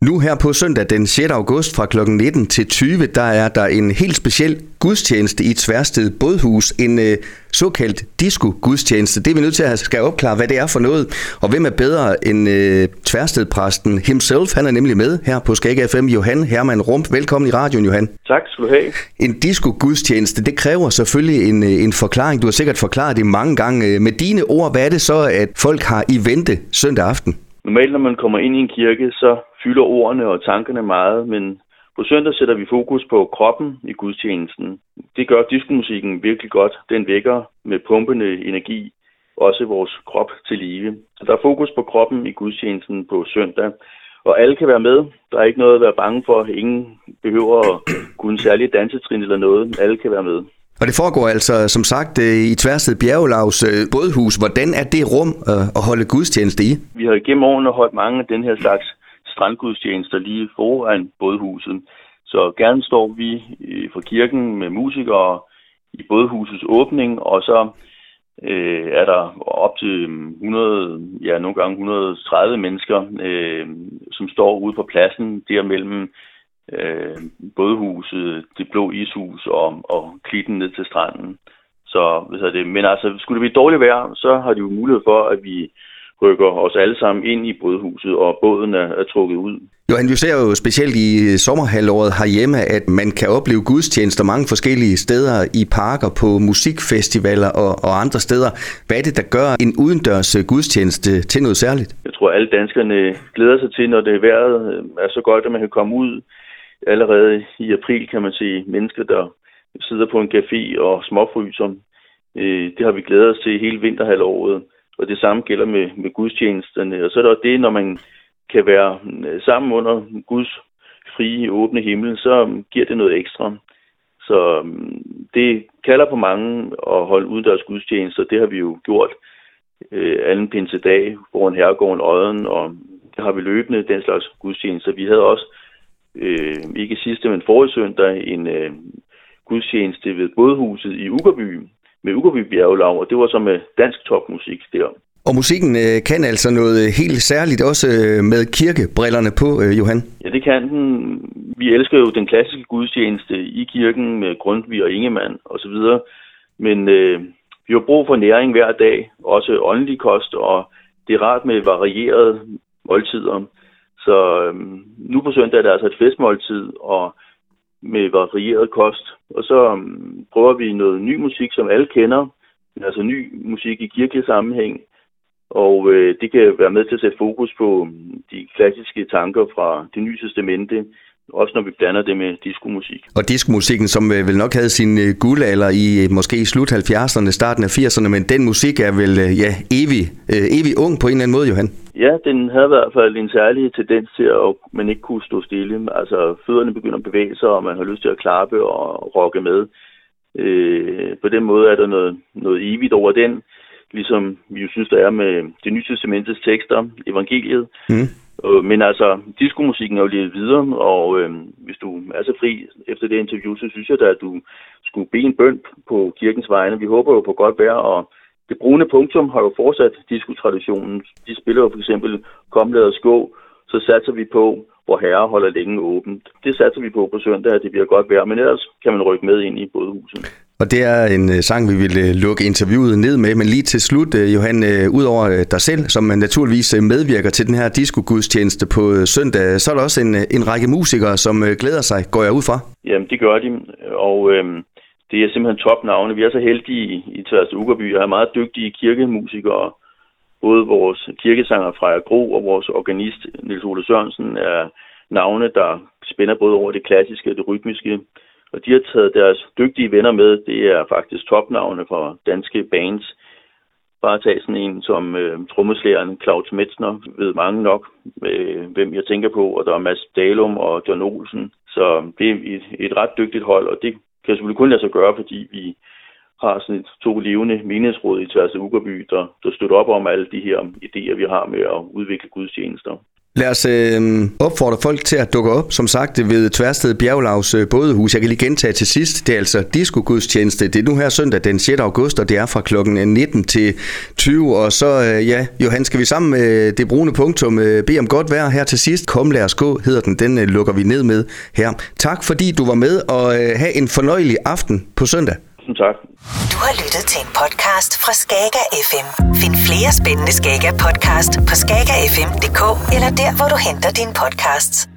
Nu her på søndag den 6. august fra kl. 19 til 20, der er der en helt speciel gudstjeneste i Tværsted Bådhus. En øh, såkaldt disco-gudstjeneste. Det er vi nødt til at skal opklare, hvad det er for noget. Og hvem er bedre end øh, Tværsted-præsten himself? Han er nemlig med her på Skag FM. Johan Hermann Rump, velkommen i radioen, Johan. Tak skal du have. En disco-gudstjeneste, det kræver selvfølgelig en, øh, en forklaring. Du har sikkert forklaret det mange gange. Med dine ord, hvad er det så, at folk har i vente søndag aften? Normalt, når man kommer ind i en kirke, så fylder ordene og tankerne meget, men på søndag sætter vi fokus på kroppen i gudstjenesten. Det gør diskomusikken virkelig godt. Den vækker med pumpende energi også vores krop til live. Så Der er fokus på kroppen i gudstjenesten på søndag, og alle kan være med. Der er ikke noget at være bange for. Ingen behøver at kunne særlig dansetrin eller noget. Alle kan være med. Og det foregår altså, som sagt, øh, i Tværsted Bjergelavs øh, bådhus. Hvordan er det rum øh, at holde gudstjeneste i? Vi har gennem årene holdt mange af den her slags strandgudstjenester lige foran bådhuset. Så gerne står vi fra kirken med musikere i bådhusets åbning, og så øh, er der op til 100, ja nogle gange 130 mennesker, øh, som står ude på pladsen der mellem øh, bådhuset, det blå ishus og, og klitten ned til stranden. Så, hvis det, men altså, skulle det blive dårligt vejr, så har de jo mulighed for, at vi rykker os alle sammen ind i bådhuset, og båden er, er trukket ud. Johan, vi ser jo specielt i sommerhalvåret herhjemme, at man kan opleve gudstjenester mange forskellige steder i parker, på musikfestivaler og, og andre steder. Hvad er det, der gør en udendørs gudstjeneste til noget særligt? Jeg tror, alle danskerne glæder sig til, når det er vejret er så godt, at man kan komme ud allerede i april kan man se mennesker, der sidder på en café og småfryser. Øh, det har vi glædet os til hele vinterhalvåret, og det samme gælder med, med gudstjenesterne. Og så er der det, når man kan være øh, sammen under Guds frie, åbne himmel, så øh, giver det noget ekstra. Så øh, det kalder på mange at holde udendørs gudstjenester. Det har vi jo gjort øh, anden pinsedag foran herregården Odden, og det har vi løbende, den slags gudstjenester. Vi havde også øh, ikke sidste, men forrige søndag, en øh, gudstjeneste ved bådhuset i Ugerby, med Ugerby Bjergelav, og det var så med dansk topmusik der. Og musikken øh, kan altså noget helt særligt også øh, med kirkebrillerne på, øh, Johan? Ja, det kan den. Vi elsker jo den klassiske gudstjeneste i kirken med Grundtvig og Ingemann osv., men øh, vi har brug for næring hver dag, også åndelig kost, og det er rart med varierede måltider. Så øhm, nu på søndag er det altså et festmåltid og med varieret kost. Og så øhm, prøver vi noget ny musik, som alle kender, altså ny musik i kirkelig sammenhæng. Og øh, det kan være med til at sætte fokus på øhm, de klassiske tanker fra det nye testamente, også når vi blander det med diskomusik. Og diskomusikken, som øh, vel nok havde sin øh, guldalder i øh, måske slut 70'erne, starten af 80'erne, men den musik er vel ja, evig, evig ung på en eller anden måde, Johan? Ja, den havde i hvert fald en særlig tendens til, at man ikke kunne stå stille. Altså, fødderne begynder at bevæge sig, og man har lyst til at klappe og rocke med. Øh, på den måde er der noget, noget evigt over den, ligesom vi jo synes, der er med det nye testamentets tekster, evangeliet. Mm. Øh, men altså, diskomusikken er jo lidt videre, og øh, hvis du er så fri efter det interview, så synes jeg da, at du skulle bede en bøn på kirkens vegne. Vi håber jo på godt vejr, og det brune punktum har jo fortsat diskotraditionen. De spiller jo for eksempel Kom lad os gå, så satser vi på, hvor herre holder længe åbent. Det satser vi på på søndag, at det bliver godt vejr, men ellers kan man rykke med ind i bådhuset. Og det er en øh, sang, vi vil øh, lukke interviewet ned med. Men lige til slut, øh, Johan, udover dig selv, som naturligvis medvirker til den her disco-gudstjeneste på søndag, så er der også en, en række musikere, som glæder sig, går jeg ud fra? Jamen, det gør de. Og øhm, det er simpelthen topnavne. Vi er så heldige i, i Tværs Ugerby og er meget dygtige kirkemusikere. Både vores kirkesanger Freja Gro og vores organist Nils Ole Sørensen er navne, der spænder både over det klassiske og det rytmiske. Og de har taget deres dygtige venner med. Det er faktisk topnavne fra danske bands. Bare tag sådan en som øh, trommeslæren Claus Metzner, ved mange nok, øh, hvem jeg tænker på. Og der er Mads Dalum og John Olsen. Så det er et, et ret dygtigt hold, og det kan selvfølgelig kun lade sig gøre, fordi vi har sådan et to levende menighedsråd i Tværs af Ugerby, der, der støtter op om alle de her idéer, vi har med at udvikle gudstjenester. Lad os øh, opfordre folk til at dukke op, som sagt, ved Tværsted Bjerglavs øh, bådehus. Jeg kan lige gentage til sidst, det er altså disco-gudstjeneste. Det er nu her søndag den 6. august, og det er fra klokken 19 til 20. Og så, øh, ja, Johan, skal vi sammen med det brune punktum øh, bede om godt vejr her til sidst. Kom, lad os gå, hedder den. Den øh, lukker vi ned med her. Tak fordi du var med, og øh, have en fornøjelig aften på søndag. Tusind tak. Du har lyttet til en podcast fra Skager FM. Flere spændende Skager podcast på skagerfm.dk eller der, hvor du henter dine podcasts.